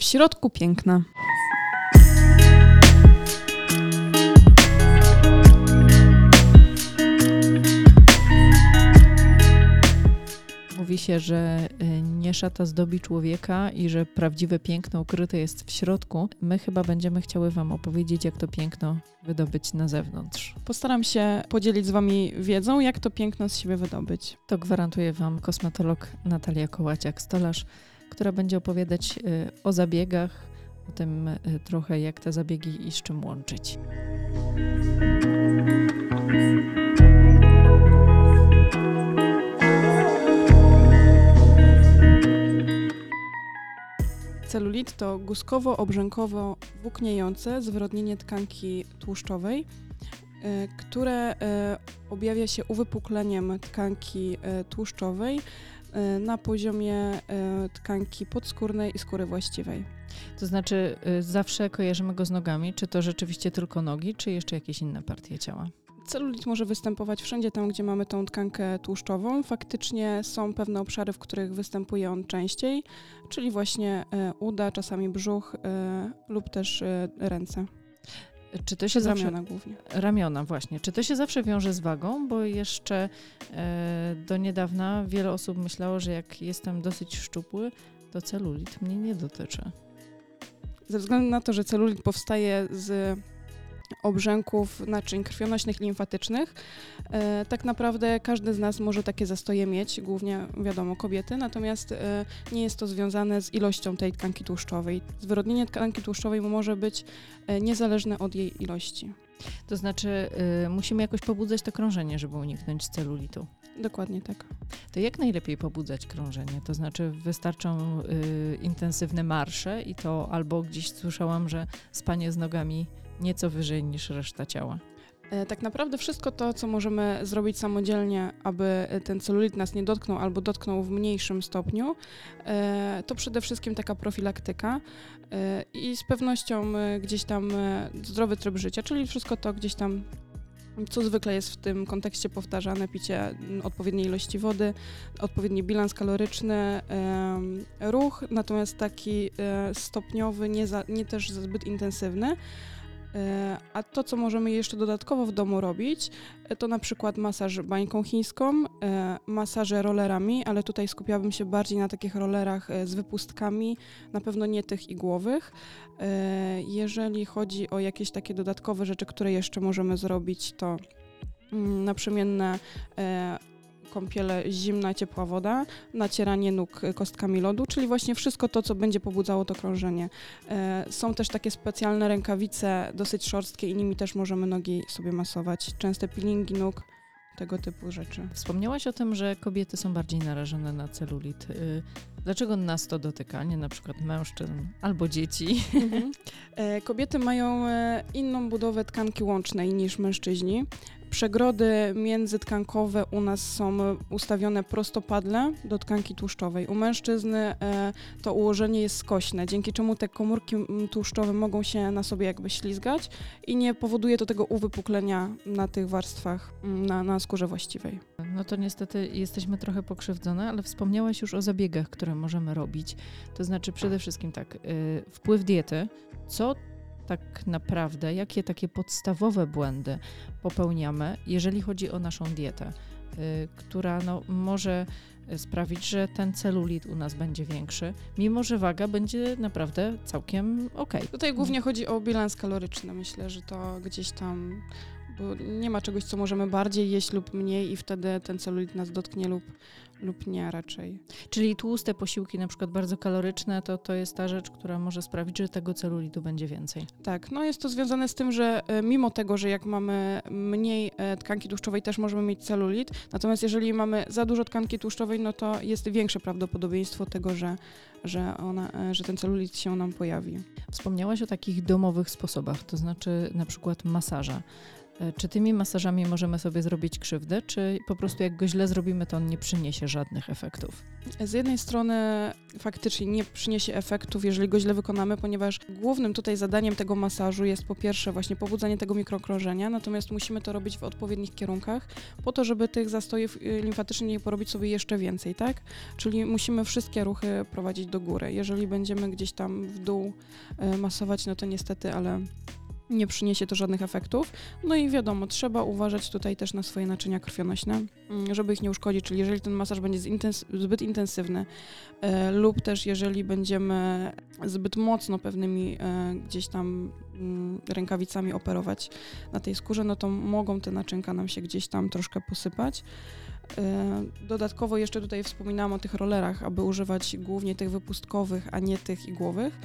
W środku piękna. Mówi się, że y, nie szata zdobi człowieka i że prawdziwe piękno ukryte jest w środku. My chyba będziemy chciały Wam opowiedzieć, jak to piękno wydobyć na zewnątrz. Postaram się podzielić z Wami wiedzą, jak to piękno z siebie wydobyć. To gwarantuje Wam kosmetolog Natalia Kołaciak-Stolarz, która będzie opowiadać y, o zabiegach, o tym y, trochę, jak te zabiegi i z czym łączyć. Celulit to guskowo-obrzękowo włókniejące zwyrodnienie tkanki tłuszczowej, e, które objawia się uwypukleniem tkanki tłuszczowej na poziomie tkanki podskórnej i skóry właściwej. To znaczy, y, zawsze kojarzymy go z nogami. Czy to rzeczywiście tylko nogi, czy jeszcze jakieś inne partie ciała? Celulit może występować wszędzie tam, gdzie mamy tą tkankę tłuszczową. Faktycznie są pewne obszary, w których występuje on częściej, czyli właśnie uda, czasami brzuch lub też ręce. Czy to się zawsze, ramiona głównie. Ramiona, właśnie. Czy to się zawsze wiąże z wagą? Bo jeszcze e, do niedawna wiele osób myślało, że jak jestem dosyć szczupły, to celulit mnie nie dotyczy. Ze względu na to, że celulit powstaje z obrzęków naczyń krwionośnych i limfatycznych. E, tak naprawdę każdy z nas może takie zastoje mieć, głównie wiadomo kobiety, natomiast e, nie jest to związane z ilością tej tkanki tłuszczowej. Zwyrodnienie tkanki tłuszczowej może być e, niezależne od jej ilości. To znaczy y, musimy jakoś pobudzać to krążenie, żeby uniknąć celulitu. Dokładnie tak. To jak najlepiej pobudzać krążenie? To znaczy wystarczą y, intensywne marsze i to albo gdzieś słyszałam, że spanie z nogami nieco wyżej niż reszta ciała. E, tak naprawdę wszystko to, co możemy zrobić samodzielnie, aby ten celulit nas nie dotknął albo dotknął w mniejszym stopniu, e, to przede wszystkim taka profilaktyka e, i z pewnością gdzieś tam zdrowy tryb życia, czyli wszystko to gdzieś tam co zwykle jest w tym kontekście powtarzane, picie odpowiedniej ilości wody, odpowiedni bilans kaloryczny, ruch, natomiast taki stopniowy, nie, za, nie też zbyt intensywny. E, a to, co możemy jeszcze dodatkowo w domu robić, e, to na przykład masaż bańką chińską, e, masaże rollerami, ale tutaj skupiałabym się bardziej na takich rollerach z wypustkami, na pewno nie tych igłowych. Jeżeli chodzi o jakieś takie dodatkowe rzeczy, które jeszcze możemy zrobić, to mm, naprzemienne kąpiele zimna, ciepła woda, nacieranie nóg kostkami lodu, czyli właśnie wszystko to, co będzie pobudzało to krążenie. E, są też takie specjalne rękawice, dosyć szorstkie i nimi też możemy nogi sobie masować. Częste peelingi nóg, tego typu rzeczy. Wspomniałaś o tym, że kobiety są bardziej narażone na celulit. Y, dlaczego nas to dotyka, nie na przykład mężczyzn albo dzieci? Mhm. E, kobiety mają e, inną budowę tkanki łącznej niż mężczyźni. Przegrody międzytkankowe u nas są ustawione prostopadle do tkanki tłuszczowej. U mężczyzn e, to ułożenie jest skośne, dzięki czemu te komórki tłuszczowe mogą się na sobie jakby ślizgać i nie powoduje to tego uwypuklenia na tych warstwach, na, na skórze właściwej. No to niestety jesteśmy trochę pokrzywdzone, ale wspomniałaś już o zabiegach, które możemy robić. To znaczy przede wszystkim tak, yy, wpływ diety. Co tak naprawdę, jakie takie podstawowe błędy popełniamy, jeżeli chodzi o naszą dietę, y, która no, może sprawić, że ten celulit u nas będzie większy, mimo że waga będzie naprawdę całkiem ok. Tutaj głównie chodzi o bilans kaloryczny. Myślę, że to gdzieś tam bo nie ma czegoś, co możemy bardziej jeść lub mniej i wtedy ten celulit nas dotknie lub, lub nie raczej. Czyli tłuste posiłki, na przykład bardzo kaloryczne, to, to jest ta rzecz, która może sprawić, że tego celulitu będzie więcej. Tak, no jest to związane z tym, że e, mimo tego, że jak mamy mniej e, tkanki tłuszczowej, też możemy mieć celulit, natomiast jeżeli mamy za dużo tkanki tłuszczowej, no to jest większe prawdopodobieństwo tego, że, że, ona, e, że ten celulit się nam pojawi. Wspomniałaś o takich domowych sposobach, to znaczy na przykład masaża. E, czy tymi masażami możemy sobie zrobić krzywdę, czy po prostu jak go źle zrobimy, to on nie przyniesie żadnych efektów? Z jednej strony faktycznie nie przyniesie efektów, jeżeli go źle wykonamy, ponieważ głównym tutaj zadaniem tego masażu jest po pierwsze właśnie pobudzanie tego mikrokrążenia, natomiast musimy to robić w odpowiednich kierunkach, po to, żeby tych zastojów y, limfatycznych nie porobić sobie jeszcze więcej, tak? Czyli musimy wszystkie ruchy prowadzić do góry. Jeżeli będziemy gdzieś tam w dół y, masować, no to niestety, ale nie przyniesie to żadnych efektów. No i wiadomo, trzeba uważać tutaj też na swoje naczynia krwionośne, mm, żeby ich nie uszkodzić, czyli jeżeli ten masaż będzie zbyt intensywny e, lub też jeżeli będziemy zbyt mocno pewnymi e, gdzieś tam mm, rękawicami operować na tej skórze, no to mogą te naczynka nam się gdzieś tam troszkę posypać. E, dodatkowo jeszcze tutaj wspominałam o tych rollerach, aby używać głównie tych wypustkowych, a nie tych igłowych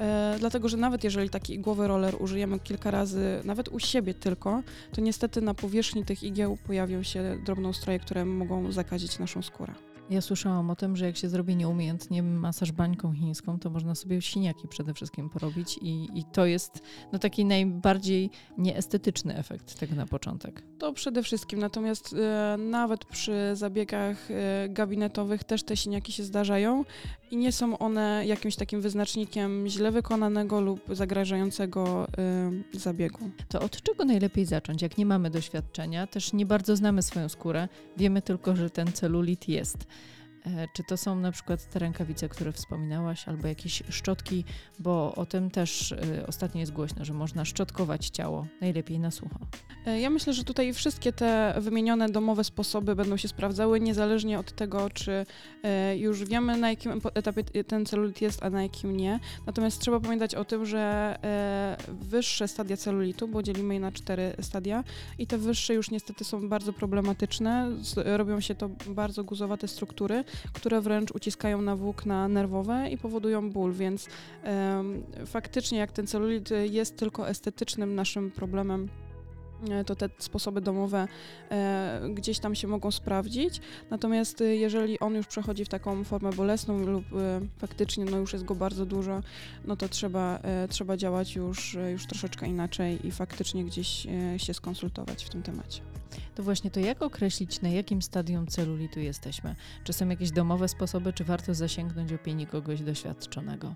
E, dlatego, że nawet jeżeli taki igłowy roller użyjemy kilka razy, nawet u siebie tylko, to niestety na powierzchni tych igieł pojawią się drobnoustroje, które mogą zakazić naszą skórę. Ja słyszałam o tym, że jak się zrobi nieumiejętnie masaż bańką chińską, to można sobie siniaki przede wszystkim porobić i, i to jest no, taki najbardziej nieestetyczny efekt tego na początek. To przede wszystkim, natomiast e, nawet przy zabiegach e, gabinetowych też te siniaki się zdarzają i nie są one jakimś takim wyznacznikiem źle wykonanego lub zagrażającego e, zabiegu. To od czego najlepiej zacząć, jak nie mamy doświadczenia, też nie bardzo znamy swoją skórę, wiemy tylko, że ten celulit jest. E, czy to są na przykład te rękawice, które wspominałaś, albo jakieś szczotki, bo o tym też e, ostatnio jest głośno, że można szczotkować ciało najlepiej na sucho. E, ja myślę, że tutaj wszystkie te wymienione domowe sposoby będą się sprawdzały, niezależnie od tego, czy już wiemy, na jakim etapie ten celulit jest, a na jakim nie. Natomiast trzeba pamiętać o tym, że wyższe stadia celulitu, bo dzielimy je na cztery stadia, i te wyższe już niestety są bardzo problematyczne, robią się to bardzo guzowate struktury, które wręcz uciskają na włókna nerwowe i powodują ból, więc faktycznie jak ten celulit jest tylko estetycznym naszym problemem, e, to te sposoby domowe e, gdzieś tam się mogą sprawdzić. Natomiast e, jeżeli on już przechodzi w taką formę bolesną lub e, faktycznie no już jest go bardzo dużo, no to trzeba, e, trzeba działać już, e, już troszeczkę inaczej i faktycznie gdzieś się skonsultować w tym temacie. To właśnie to jak określić, na jakim stadium celulitu jesteśmy? Czy są jakieś domowe sposoby, czy warto zasięgnąć opinii kogoś doświadczonego?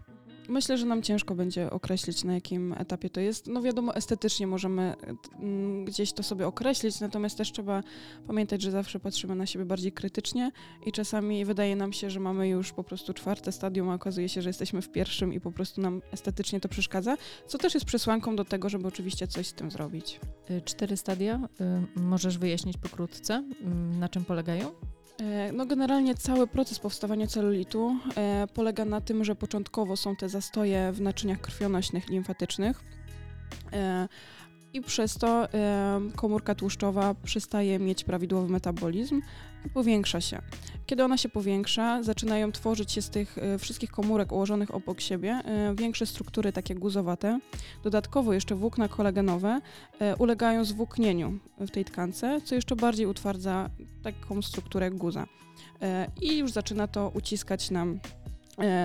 Myślę, że nam ciężko będzie określić, na jakim etapie to jest. No wiadomo, estetycznie możemy mm, gdzieś to sobie określić, natomiast też trzeba pamiętać, że zawsze patrzymy na siebie bardziej krytycznie i czasami wydaje nam się, że mamy już po prostu czwarte stadium, a okazuje się, że jesteśmy w pierwszym i po prostu nam estetycznie to przeszkadza, co też jest przesłanką do tego, żeby oczywiście coś z tym zrobić. Y, cztery stadia, y, możesz wyjaśnić pokrótce, y, na czym polegają? E, no generalnie cały proces powstawania celulitu e, polega na tym, że początkowo są te zastoje w naczyniach krwionośnych limfatycznych. E, i przez to komórka tłuszczowa przestaje mieć prawidłowy metabolizm powiększa się. Kiedy ona się powiększa, zaczynają tworzyć się z tych e, wszystkich komórek ułożonych obok siebie e, większe struktury takie guzowate. Dodatkowo jeszcze włókna kolagenowe e, ulegają zwłóknieniu w tej tkance, co jeszcze bardziej utwardza taką strukturę guza. I już zaczyna to uciskać nam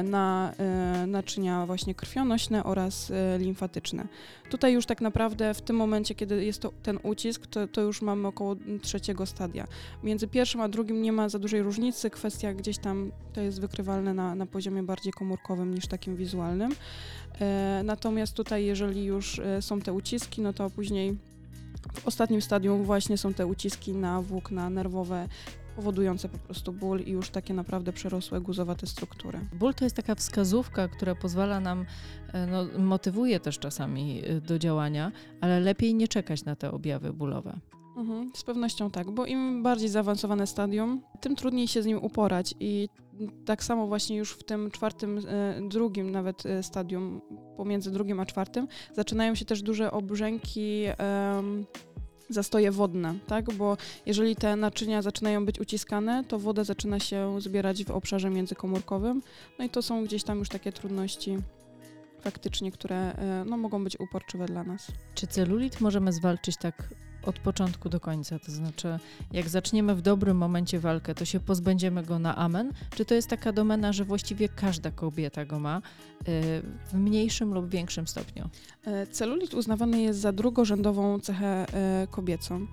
na e, naczynia właśnie krwionośne oraz e, limfatyczne. Tutaj już tak naprawdę w tym momencie, kiedy jest to ten ucisk, to, to już mamy około trzeciego stadia. Między pierwszym a drugim nie ma za dużej różnicy, kwestia gdzieś tam to jest wykrywalne na, na poziomie bardziej komórkowym niż takim wizualnym. Natomiast tutaj, jeżeli już są te uciski, no to później w ostatnim stadium właśnie są te uciski na włókna nerwowe powodujące po prostu ból i już takie naprawdę przerosłe guzowate struktury. Ból to jest taka wskazówka, która pozwala nam, e, no, motywuje też czasami e, do działania, ale lepiej nie czekać na te objawy bólowe. Mhm, z pewnością tak, bo im bardziej zaawansowane stadium, tym trudniej się z nim uporać i tak samo właśnie już w tym czwartym, e, drugim nawet stadium, pomiędzy drugim a czwartym, zaczynają się też duże obrzęki zastoje wodne, tak? Bo jeżeli te naczynia zaczynają być uciskane, to woda zaczyna się zbierać w obszarze międzykomórkowym. No i to są gdzieś tam już takie trudności faktycznie, które e, no, mogą być uporczywe dla nas. Czy celulit możemy zwalczyć tak od początku do końca? To znaczy, jak zaczniemy w dobrym momencie walkę, to się pozbędziemy go na amen? Czy to jest taka domena, że właściwie każda kobieta go ma y, w mniejszym lub większym stopniu? E, celulit uznawany jest za drugorzędową cechę e, kobiecą.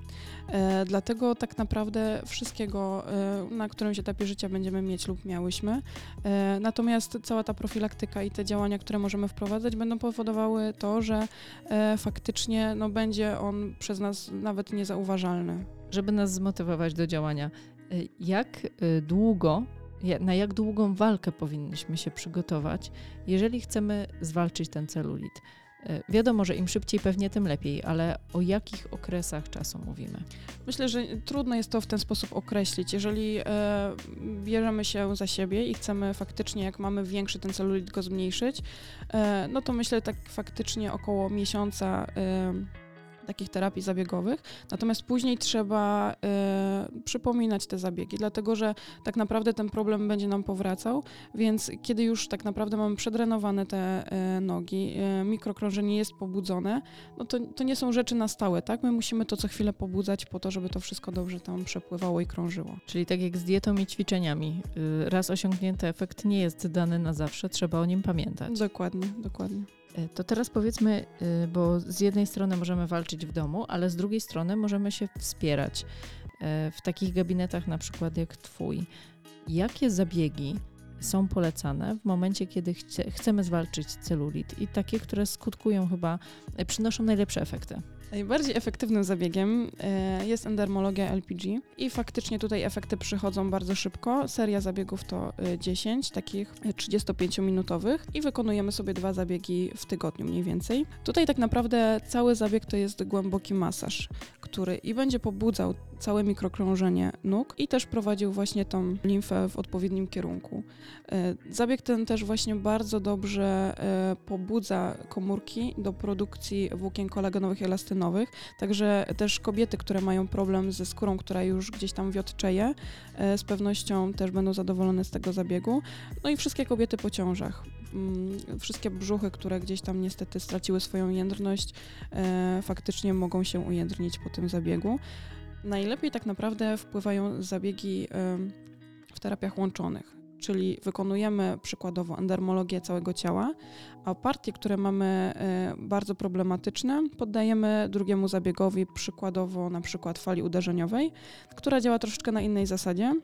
E, dlatego tak naprawdę wszystkiego na którymś etapie życia będziemy mieć lub miałyśmy. Natomiast cała ta profilaktyka i te działania, które możemy wprowadzać, będą powodowały to, że faktycznie no, będzie on przez nas nawet niezauważalny. Żeby nas zmotywować do działania, jak długo na jak długą walkę powinniśmy się przygotować, jeżeli chcemy zwalczyć ten celulit. E, wiadomo, że im szybciej pewnie tym lepiej, ale o jakich okresach czasu mówimy? Myślę, że trudno jest to w ten sposób określić. Jeżeli e, bierzemy się za siebie i chcemy faktycznie, jak mamy większy ten celulit, go zmniejszyć, e, no to myślę tak faktycznie około miesiąca. E, takich terapii zabiegowych, natomiast później trzeba y, przypominać te zabiegi, dlatego że tak naprawdę ten problem będzie nam powracał, więc kiedy już tak naprawdę mamy przedrenowane te y, nogi, y, mikrokrążenie jest pobudzone, no to, to nie są rzeczy na stałe, tak? My musimy to co chwilę pobudzać po to, żeby to wszystko dobrze tam przepływało i krążyło. Czyli tak jak z dietą i ćwiczeniami, raz osiągnięty efekt nie jest dany na zawsze, trzeba o nim pamiętać. Dokładnie, dokładnie. E, to teraz powiedzmy, e, bo z jednej strony możemy walczyć w domu, ale z drugiej strony możemy się wspierać e, w takich gabinetach na przykład jak Twój. Jakie zabiegi są polecane w momencie, kiedy chce, chcemy zwalczyć celulit i takie, które skutkują chyba, przynoszą najlepsze efekty? Najbardziej efektywnym zabiegiem e, jest endermologia LPG i faktycznie tutaj efekty przychodzą bardzo szybko. Seria zabiegów to 10, e, takich 35-minutowych i wykonujemy sobie dwa zabiegi w tygodniu mniej więcej. Tutaj tak naprawdę cały zabieg to jest głęboki masaż, który i będzie pobudzał całe mikrokrążenie nóg i też prowadził właśnie tą limfę w odpowiednim kierunku. E, zabieg ten też właśnie bardzo dobrze pobudza komórki do produkcji włókien kolagenowych i elastynowych nowych. Także też kobiety, które mają problem ze skórą, która już gdzieś tam wiotczeje, e, z pewnością też będą zadowolone z tego zabiegu. No i wszystkie kobiety po ciążach. Mm, wszystkie brzuchy, które gdzieś tam niestety straciły swoją jędrność, e, faktycznie mogą się ujędrnić po tym zabiegu. Najlepiej tak naprawdę wpływają zabiegi w terapiach łączonych czyli wykonujemy przykładowo endermologię całego ciała, a partie, które mamy e, bardzo problematyczne, poddajemy drugiemu zabiegowi, przykładowo na przykład fali uderzeniowej, która działa troszeczkę na innej zasadzie.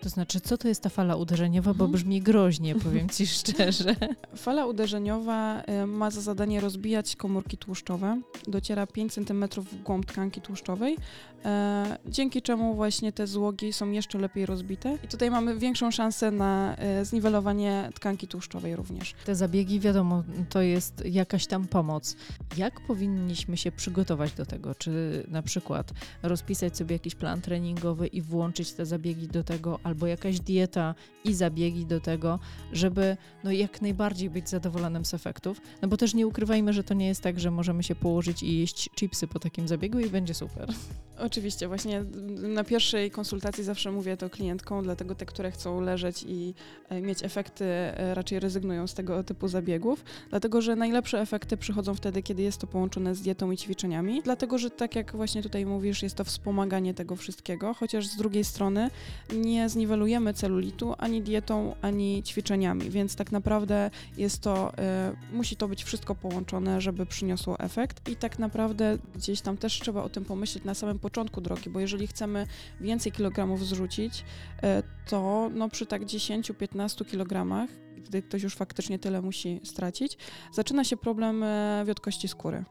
To znaczy, co to jest ta fala uderzeniowa, bo mhm. brzmi groźnie, powiem ci szczerze. Fala uderzeniowa y, ma za zadanie rozbijać komórki tłuszczowe. Dociera 5 cm w głąb tkanki tłuszczowej, e, dzięki czemu właśnie te złogi są jeszcze lepiej rozbite. I tutaj mamy większą szansę na e, zniwelowanie tkanki tłuszczowej również. Te zabiegi, wiadomo, to jest jakaś tam pomoc. Jak powinniśmy się przygotować do tego? Czy na przykład rozpisać sobie jakiś plan treningowy i włączyć te zabiegi do tego, albo jakaś dieta i zabiegi do tego, żeby no, jak najbardziej być zadowolonym z efektów. No bo też nie ukrywajmy, że to nie jest tak, że możemy się położyć i jeść chipsy po takim zabiegu i będzie super. Oczywiście, właśnie na pierwszej konsultacji zawsze mówię to klientkom, dlatego te, które chcą leżeć i e, mieć efekty, e, raczej rezygnują z tego typu zabiegów, dlatego że najlepsze efekty przychodzą wtedy, kiedy jest to połączone z dietą i ćwiczeniami, dlatego że tak jak właśnie tutaj mówisz, jest to wspomaganie tego wszystkiego, chociaż z drugiej strony nie zniwelujemy celulitu ani dietą, ani ćwiczeniami, więc tak naprawdę jest to, y, musi to być wszystko połączone, żeby przyniosło efekt i tak naprawdę gdzieś tam też trzeba o tym pomyśleć na samym początku drogi, bo jeżeli chcemy więcej kilogramów zrzucić, y, to no przy tak 10-15 kilogramach, gdy ktoś już faktycznie tyle musi stracić, zaczyna się problem y, wiotkości skóry.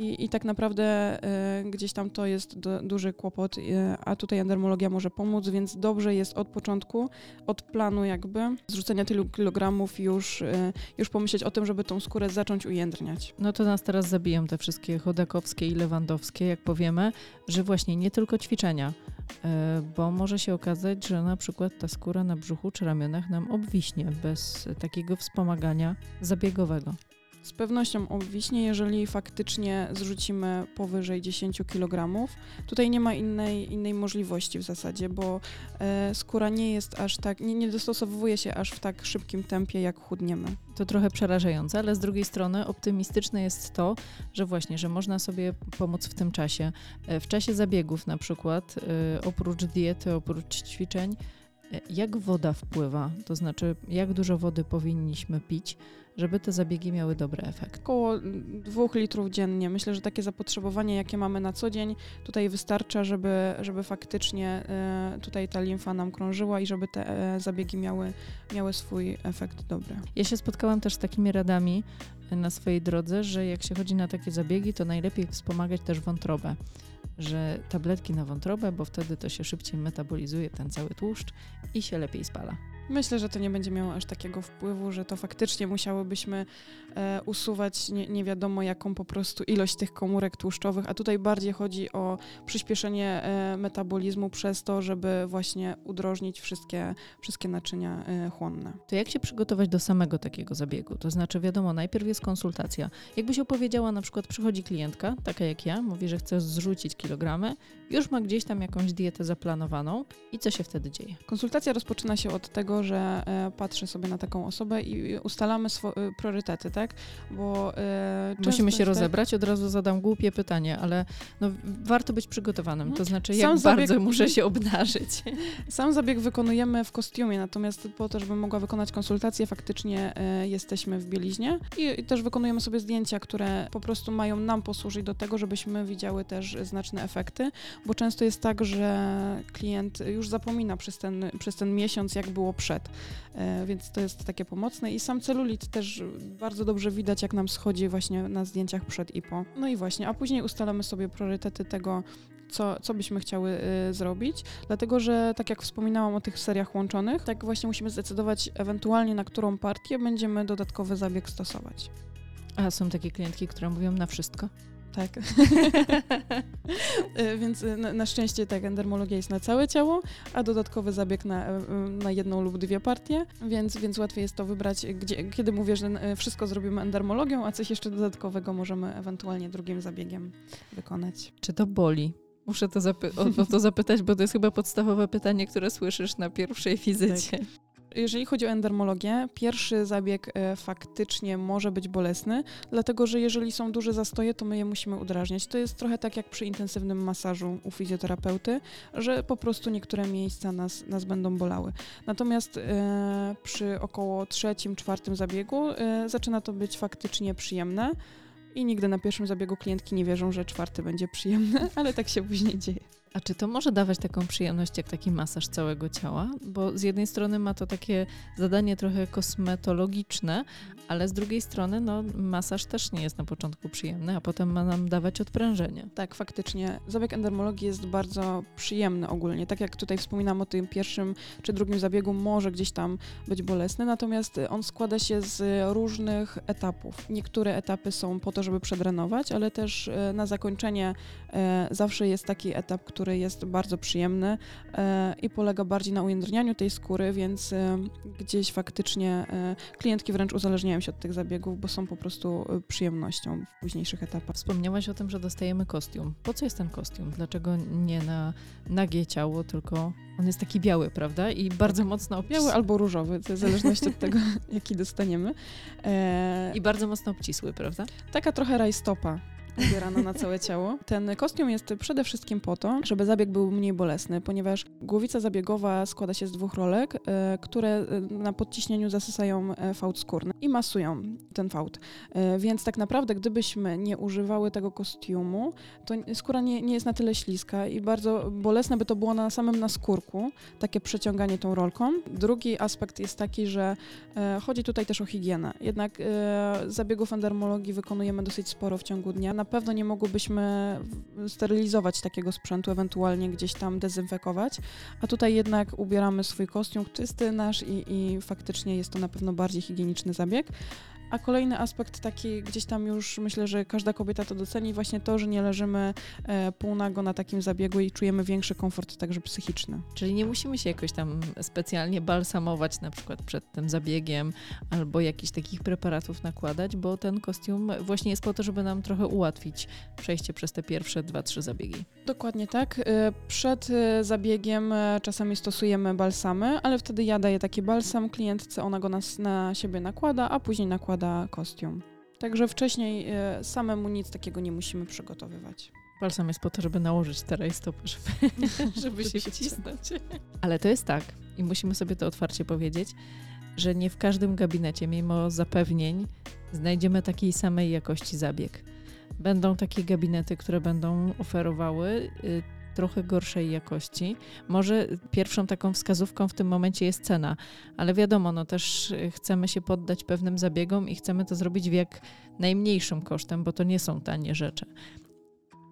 I, I tak naprawdę y, gdzieś tam to jest do, duży kłopot, y, a tutaj endermologia może pomóc, więc dobrze jest od początku, od planu jakby zrzucenia tylu kilogramów już, y, już pomyśleć o tym, żeby tą skórę zacząć ujędrniać. No to nas teraz zabiją te wszystkie chodakowskie i lewandowskie, jak powiemy, że właśnie nie tylko ćwiczenia, bo może się okazać, że na przykład ta skóra na brzuchu czy ramionach nam obwiśnie bez takiego wspomagania zabiegowego. Z pewnością obwiśnie, jeżeli faktycznie zrzucimy powyżej 10 kg. Tutaj nie ma innej, innej możliwości w zasadzie, bo e, skóra nie jest aż tak, nie, nie dostosowuje się aż w tak szybkim tempie, jak chudniemy. To trochę przerażające, ale z drugiej strony optymistyczne jest to, że właśnie, że można sobie pomóc w tym czasie. E, w czasie zabiegów na przykład, e, oprócz diety, oprócz ćwiczeń, jak woda wpływa, to znaczy jak dużo wody powinniśmy pić, żeby te zabiegi miały dobry efekt. Około dwóch litrów dziennie. Myślę, że takie zapotrzebowanie, jakie mamy na co dzień, tutaj wystarcza, żeby, żeby faktycznie e, tutaj ta limfa nam krążyła i żeby te e, zabiegi miały, miały swój efekt dobry. Ja się spotkałam też z takimi radami na swojej drodze, że jak się chodzi na takie zabiegi, to najlepiej wspomagać też wątrobę że tabletki na wątrobę, bo wtedy to się szybciej metabolizuje ten cały tłuszcz i się lepiej spala. Myślę, że to nie będzie miało aż takiego wpływu, że to faktycznie musiałybyśmy e, usuwać nie, nie, wiadomo jaką po prostu ilość tych komórek tłuszczowych, a tutaj bardziej chodzi o przyspieszenie e, metabolizmu przez to, żeby właśnie udrożnić wszystkie, wszystkie naczynia e, chłonne. To jak się przygotować do samego takiego zabiegu? To znaczy wiadomo, najpierw jest konsultacja. Jakbyś opowiedziała, na przykład przychodzi klientka, taka jak ja, mówi, że chce zrzucić kilogramy, już ma gdzieś tam jakąś dietę zaplanowaną i co się wtedy dzieje? Konsultacja rozpoczyna się od tego, że e, patrzę sobie na taką osobę i ustalamy e, priorytety, tak? Bo e, Musimy się tak rozebrać, od razu zadam głupie pytanie, ale no, warto być przygotowanym, to mhm. znaczy jak Sam bardzo zabieg... muszę się obnażyć. Sam zabieg wykonujemy w kostiumie, natomiast po to, żeby mogła wykonać konsultację, faktycznie jesteśmy w bieliźnie i, i też wykonujemy sobie zdjęcia, które po prostu mają nam posłużyć do tego, żebyśmy widziały też znaczne efekty, bo często jest tak, że klient już zapomina przez ten, przez ten miesiąc, jak było przed, e, więc to jest takie pomocne i sam celulit też bardzo dobrze widać, jak nam schodzi właśnie na zdjęciach przed i po. No i właśnie, a później ustalamy sobie priorytety tego, co, co byśmy chciały y, zrobić, dlatego że tak jak wspominałam o tych seriach łączonych, tak właśnie musimy zdecydować ewentualnie na którą partię będziemy dodatkowy zabieg stosować. A są takie klientki, które mówią na wszystko? Tak. E, więc e, na, na, szczęście tak, endermologia jest na całe ciało, a dodatkowy zabieg na, e, na jedną lub dwie partie, więc, więc łatwiej jest to wybrać, gdzie, kiedy mówię, że wszystko zrobimy endermologią, a coś jeszcze dodatkowego możemy ewentualnie drugim zabiegiem wykonać. Czy to boli? Muszę to o, o, to zapytać, bo to jest chyba podstawowe pytanie, które słyszysz na pierwszej wizycie. Tak. Jeżeli chodzi o endermologię, pierwszy zabieg e, faktycznie może być bolesny, dlatego że jeżeli są duże zastoje, to my je musimy udrażniać. To jest trochę tak jak przy intensywnym masażu u fizjoterapeuty, że po prostu niektóre miejsca nas, nas będą bolały. Natomiast e, przy około trzecim, czwartym zabiegu e, zaczyna to być faktycznie przyjemne. I nigdy na pierwszym zabiegu klientki nie wierzą, że czwarty będzie przyjemny, ale tak się później dzieje. A czy to może dawać taką przyjemność jak taki masaż całego ciała? Bo z jednej strony ma to takie zadanie trochę kosmetologiczne, ale z drugiej strony no, masaż też nie jest na początku przyjemny, a potem ma nam dawać odprężenie. Tak, faktycznie. Zabieg endermologii jest bardzo przyjemny ogólnie. Tak jak tutaj wspominam o tym pierwszym czy drugim zabiegu, może gdzieś tam być bolesny, natomiast on składa się z różnych etapów. Niektóre etapy są po to, żeby przedrenować, ale też e, na zakończenie e, zawsze jest taki etap, który który jest bardzo przyjemny e, i polega bardziej na ujędrnianiu tej skóry, więc e, gdzieś faktycznie e, klientki wręcz uzależniają się od tych zabiegów, bo są po prostu przyjemnością w późniejszych etapach. Wspomniałaś o tym, że dostajemy kostium. Po co jest ten kostium? Dlaczego nie na nagie ciało, tylko on jest taki biały, prawda? I bardzo mocno obcisły. Biały albo różowy, w zależności od tego, jaki dostaniemy. I bardzo mocno obcisły, prawda? Taka trochę rajstopa ubierana na całe ciało. Ten kostium jest przede wszystkim po to, żeby zabieg był mniej bolesny, ponieważ głowica zabiegowa składa się z dwóch rolek, e, które e, na podciśnieniu zasysają e, fałd skórny i masują ten fałd. Więc tak naprawdę, gdybyśmy nie używały tego kostiumu, to skóra nie, nie jest na tyle śliska i bardzo bolesne by to było na samym naskórku, takie przeciąganie tą rolką. Drugi aspekt jest taki, że chodzi tutaj też o higienę. Jednak zabiegów endermologii wykonujemy dosyć sporo w ciągu dnia na pewno nie mogłybyśmy sterylizować takiego sprzętu, ewentualnie gdzieś tam dezynfekować, a tutaj jednak ubieramy swój kostium czysty nasz i, i faktycznie jest to na pewno bardziej higieniczny zabieg. A kolejny aspekt taki gdzieś tam już myślę, że każda kobieta to doceni, właśnie to, że nie leżymy e, półnago na takim zabiegu i czujemy większy komfort także psychiczny. Czyli nie musimy się jakoś tam specjalnie balsamować na przykład przed tym zabiegiem albo jakichś takich preparatów nakładać, bo ten kostium właśnie jest po to, żeby nam trochę ułatwić przejście przez te pierwsze dwa, trzy zabiegi. Dokładnie tak. E, przed e, zabiegiem e, czasami stosujemy balsamy, ale wtedy ja daję taki balsam klientce, ona go na, na siebie nakłada, a później nakłada kostium. Także wcześniej samemu nic takiego nie musimy przygotowywać. Balsam jest po to, żeby nałożyć te rajstopy, żeby, żeby się wcisnąć. Ale to jest tak, i musimy sobie to otwarcie powiedzieć, że nie w każdym gabinecie, mimo zapewnień, znajdziemy takiej samej jakości zabieg. Będą takie gabinety, które będą oferowały y, trochę gorszej jakości. Może pierwszą taką wskazówką w tym momencie jest cena, ale wiadomo, no też chcemy się poddać pewnym zabiegom i chcemy to zrobić w jak najmniejszym kosztem, bo to nie są tanie rzeczy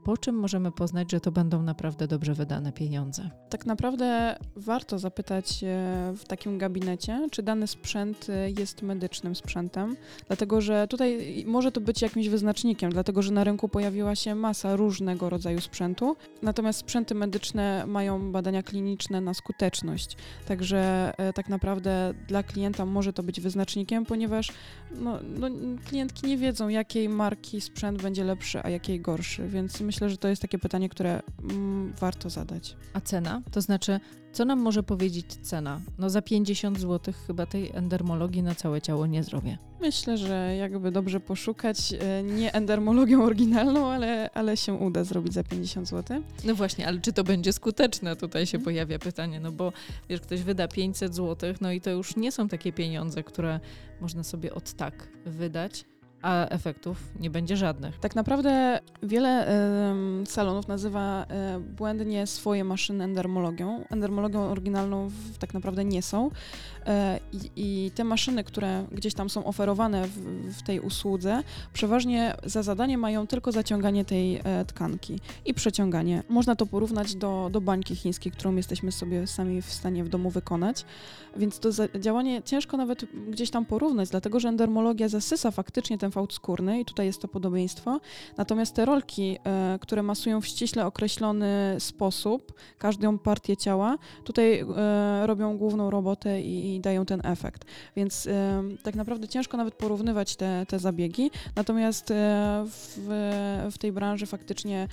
po czym możemy poznać, że to będą naprawdę dobrze wydane pieniądze? Tak naprawdę warto zapytać w takim gabinecie, czy dany sprzęt e, jest medycznym sprzętem, dlatego że tutaj może to być jakimś wyznacznikiem, dlatego że na rynku pojawiła się masa różnego rodzaju sprzętu, natomiast sprzęty medyczne mają badania kliniczne na skuteczność, także e, tak naprawdę dla klienta może to być wyznacznikiem, ponieważ no, no, klientki nie wiedzą, jakiej marki sprzęt będzie lepszy, a jakiej gorszy, więc myślę, myślę, że to jest takie pytanie, które mm, warto zadać. A cena? To znaczy, co nam może powiedzieć cena? No za 50 zł chyba tej endermologii na całe ciało nie zrobię. Myślę, że jakby dobrze poszukać, e, nie endermologią oryginalną, ale, ale się uda zrobić za 50 zł. No właśnie, ale czy to będzie skuteczne? Tutaj się pojawia pytanie, no bo wiesz, ktoś wyda 500 zł, no i to już nie są takie pieniądze, które można sobie od tak wydać a efektów nie będzie żadnych. Tak naprawdę wiele y, salonów nazywa y, błędnie swoje maszyny endermologią. Endermologią oryginalną w, tak naprawdę nie są. E, I, I, te maszyny, które gdzieś tam są oferowane w, w, tej usłudze, przeważnie za zadanie mają tylko zaciąganie tej e, tkanki i przeciąganie. Można to porównać do, do bańki chińskiej, którą jesteśmy sobie sami w stanie w domu wykonać. Więc to działanie ciężko nawet gdzieś tam porównać, dlatego że endermologia zasysa faktycznie ten fałd skórny i tutaj jest to podobieństwo. Natomiast te rolki, e, które masują w ściśle określony sposób każdą partię ciała, tutaj robią główną robotę i dają ten efekt. Więc y, tak naprawdę ciężko nawet porównywać te, te zabiegi, natomiast w, w tej branży faktycznie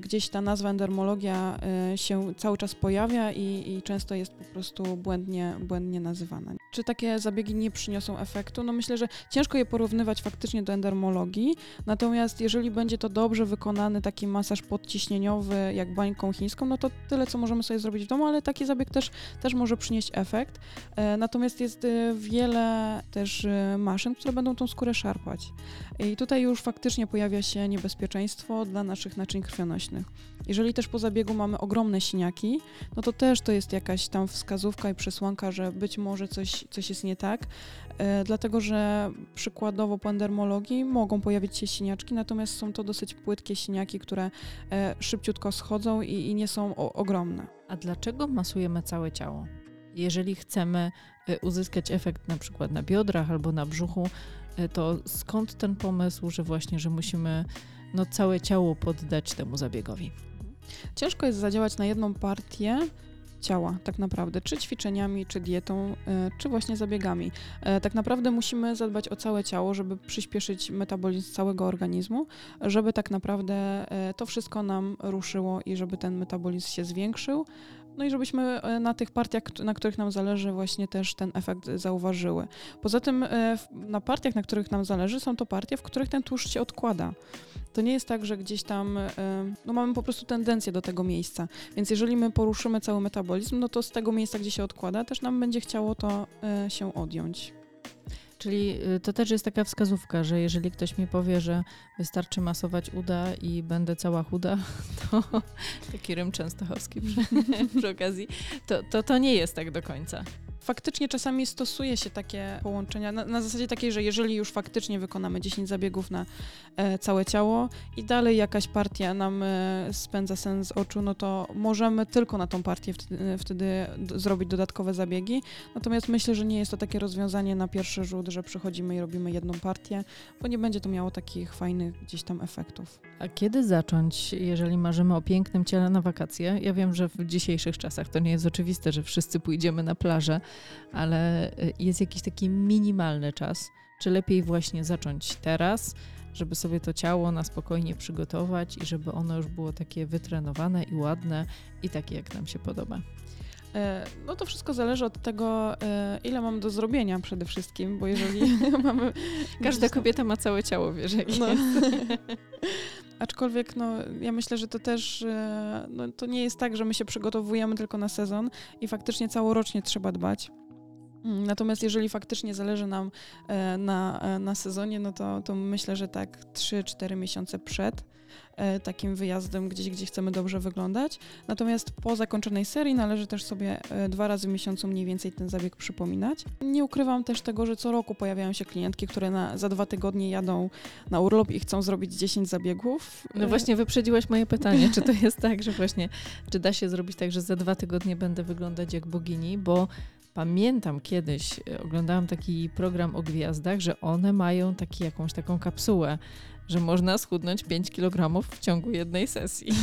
gdzieś ta nazwa endermologia się cały czas pojawia i, i często jest po prostu błędnie, błędnie nazywana. Czy takie zabiegi nie przyniosą efektu? No myślę, że ciężko je porównywać faktycznie do endermologii, natomiast jeżeli będzie to dobrze wykonany taki masaż podciśnieniowy jak bańką chińską, no to tyle, co możemy sobie zrobić w domu, ale taki zabieg też, też może przynieść efekt. Natomiast jest y, wiele też y, maszyn, które będą tą skórę szarpać. I tutaj już faktycznie pojawia się niebezpieczeństwo dla naszych naczyń krwionośnych. Jeżeli też po zabiegu mamy ogromne siniaki, no to też to jest jakaś tam wskazówka i przesłanka, że być może coś, coś jest nie tak, e, dlatego że przykładowo po endermologii mogą pojawić się siniaczki, natomiast są to dosyć płytkie siniaki, które e, szybciutko schodzą i, i nie są o, ogromne. A dlaczego masujemy całe ciało? Jeżeli chcemy y, uzyskać efekt na przykład na biodrach albo na brzuchu, to skąd ten pomysł, że właśnie, że musimy no, całe ciało poddać temu zabiegowi? Ciężko jest zadziałać na jedną partię ciała, tak naprawdę, czy ćwiczeniami, czy dietą, y, czy właśnie zabiegami. Tak naprawdę musimy zadbać o całe ciało, żeby przyspieszyć metabolizm całego organizmu, żeby tak naprawdę to wszystko nam ruszyło i żeby ten metabolizm się zwiększył, no i żebyśmy e, na tych partiach, na których nam zależy, właśnie też ten efekt zauważyły. Poza tym e, na partiach, na których nam zależy, są to partie, w których ten tłuszcz się odkłada. To nie jest tak, że gdzieś tam, e, no mamy po prostu tendencję do tego miejsca. Więc jeżeli my poruszymy cały metabolizm, no to z tego miejsca, gdzie się odkłada, też nam będzie chciało to się odjąć. Czyli y, to też jest taka wskazówka, że jeżeli ktoś mi powie, że wystarczy masować uda i będę cała chuda, to taki rym częstochowski przy, przy okazji, to, to to nie jest tak do końca. Faktycznie czasami stosuje się takie połączenia na, na zasadzie takiej, że jeżeli już faktycznie wykonamy 10 zabiegów na e, całe ciało i dalej jakaś partia nam e, spędza sen z oczu, no to możemy tylko na tą partię wtedy, e, wtedy zrobić dodatkowe zabiegi. Natomiast myślę, że nie jest to takie rozwiązanie na pierwszy rzut, że przychodzimy i robimy jedną partię, bo nie będzie to miało takich fajnych gdzieś tam efektów. A kiedy zacząć, jeżeli marzymy o pięknym ciele na wakacje? Ja wiem, że w dzisiejszych czasach to nie jest oczywiste, że wszyscy pójdziemy na plażę, ale y, jest jakiś taki minimalny czas. Czy lepiej właśnie zacząć teraz, żeby sobie to ciało na spokojnie przygotować i żeby ono już było takie wytrenowane i ładne i takie, jak nam się podoba? E, no to wszystko zależy od tego, e, ile mam do zrobienia przede wszystkim, bo jeżeli mamy... Każda kobieta ma całe ciało, wiesz, jak no. Aczkolwiek no, ja myślę, że to też e, no, to nie jest tak, że my się przygotowujemy tylko na sezon i faktycznie całorocznie trzeba dbać. Mm, natomiast jeżeli faktycznie zależy nam na, na sezonie, no to, to myślę, że tak 3-4 miesiące przed E, takim wyjazdem gdzieś, gdzie chcemy dobrze wyglądać. Natomiast po zakończonej serii należy też sobie e, dwa razy w miesiącu mniej więcej ten zabieg przypominać. Nie ukrywam też tego, że co roku pojawiają się klientki, które na, za dwa tygodnie jadą na urlop i chcą zrobić 10 zabiegów. No właśnie wyprzedziłaś moje pytanie, czy to jest tak, że właśnie, czy da się zrobić tak, że za dwa tygodnie będę wyglądać jak bogini, bo Pamiętam kiedyś, e, oglądałam taki program o gwiazdach, że one mają taki, jakąś taką kapsułę, że można schudnąć 5 kg w ciągu jednej sesji.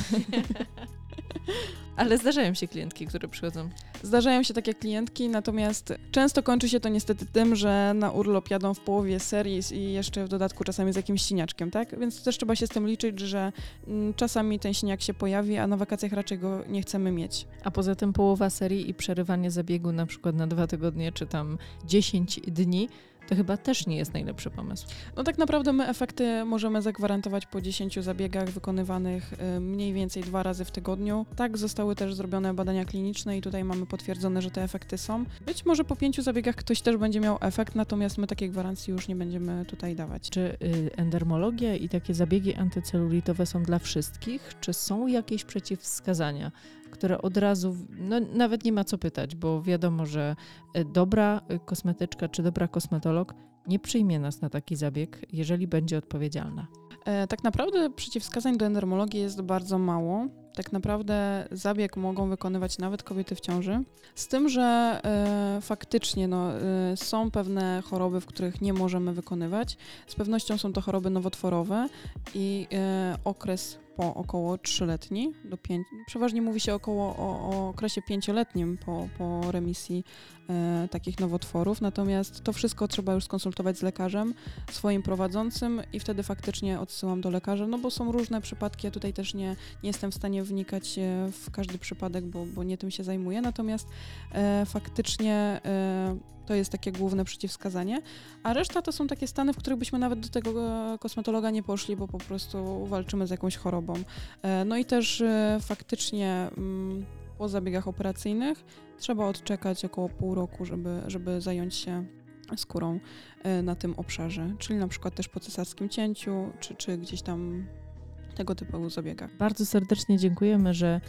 Ale zdarzają się klientki, które przychodzą. Zdarzają się takie klientki, natomiast często kończy się to niestety tym, że na urlop jadą w połowie serii i jeszcze w dodatku czasami z jakimś siniaczkiem, tak? Więc też trzeba się z tym liczyć, że mm, czasami ten siniak się pojawi, a na wakacjach raczej go nie chcemy mieć. A poza tym połowa serii i przerywanie zabiegu na przykład na dwa tygodnie czy tam 10 dni to chyba też nie jest najlepszy pomysł. No tak naprawdę my efekty możemy zagwarantować po 10 zabiegach wykonywanych y, mniej więcej dwa razy w tygodniu. Tak zostały też zrobione badania kliniczne i tutaj mamy potwierdzone, że te efekty są. Być może po pięciu zabiegach ktoś też będzie miał efekt, natomiast my takiej gwarancji już nie będziemy tutaj dawać. Czy y, endermologia i takie zabiegi antycelulitowe są dla wszystkich, czy są jakieś przeciwwskazania? Które od razu, no nawet nie ma co pytać, bo wiadomo, że e, dobra e, kosmetyczka czy dobra kosmetolog nie przyjmie nas na taki zabieg, jeżeli będzie odpowiedzialna. E, tak naprawdę przeciwwskazań do endermologii jest bardzo mało. Tak naprawdę zabieg mogą wykonywać nawet kobiety w ciąży. Z tym, że e, faktycznie no, e, są pewne choroby, w których nie możemy wykonywać. Z pewnością są to choroby nowotworowe i e, okres po około trzyletni do pięć, przeważnie mówi się około o, o okresie pięcioletnim po, po remisji e, takich nowotworów, natomiast to wszystko trzeba już skonsultować z lekarzem swoim prowadzącym i wtedy faktycznie odsyłam do lekarza, no bo są różne przypadki, ja tutaj też nie, nie jestem w stanie wnikać e, w każdy przypadek, bo, bo nie tym się zajmuję, natomiast e, faktycznie e, to jest takie główne przeciwwskazanie, a reszta to są takie stany, w których byśmy nawet do tego e, kosmetologa nie poszli, bo po prostu walczymy z jakąś chorobą. E, no i też e, faktycznie mm, po zabiegach operacyjnych trzeba odczekać około pół roku, żeby, żeby zająć się skórą na tym obszarze, czyli na przykład też po cesarskim cięciu, czy, czy gdzieś tam tego typu zabiegach. Bardzo serdecznie dziękujemy, że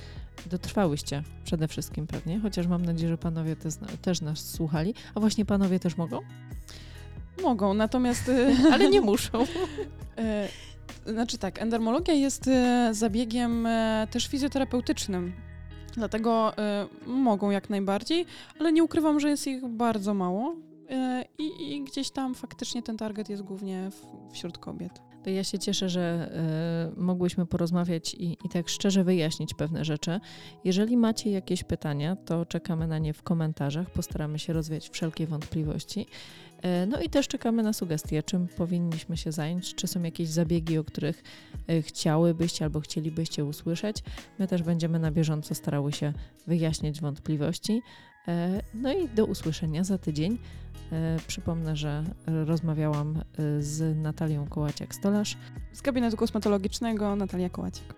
dotrwałyście przede wszystkim pewnie, chociaż mam nadzieję, że panowie te, też nas słuchali. A właśnie panowie też mogą? Mogą, natomiast... Ale nie muszą. E, znaczy tak, endermologia jest e, zabiegiem też fizjoterapeutycznym. Dlatego mogą jak najbardziej, ale nie ukrywam, że jest ich bardzo mało. I, i gdzieś tam faktycznie ten target jest głównie w, wśród kobiet. Ja się cieszę, że y, mogłyśmy porozmawiać i, i tak szczerze wyjaśnić pewne rzeczy. Jeżeli macie jakieś pytania, to czekamy na nie w komentarzach. Postaramy się rozwiać wszelkie wątpliwości. Y, no i też czekamy na sugestie, czym powinniśmy się zająć, czy są jakieś zabiegi, o których y, chciałybyście albo chcielibyście usłyszeć. My też będziemy na bieżąco starały się wyjaśniać wątpliwości. No i do usłyszenia za tydzień. E, przypomnę, że rozmawiałam e, z Natalią Kołaciak-Stolarz z gabinetu kosmetologicznego Natalia Kołaciak.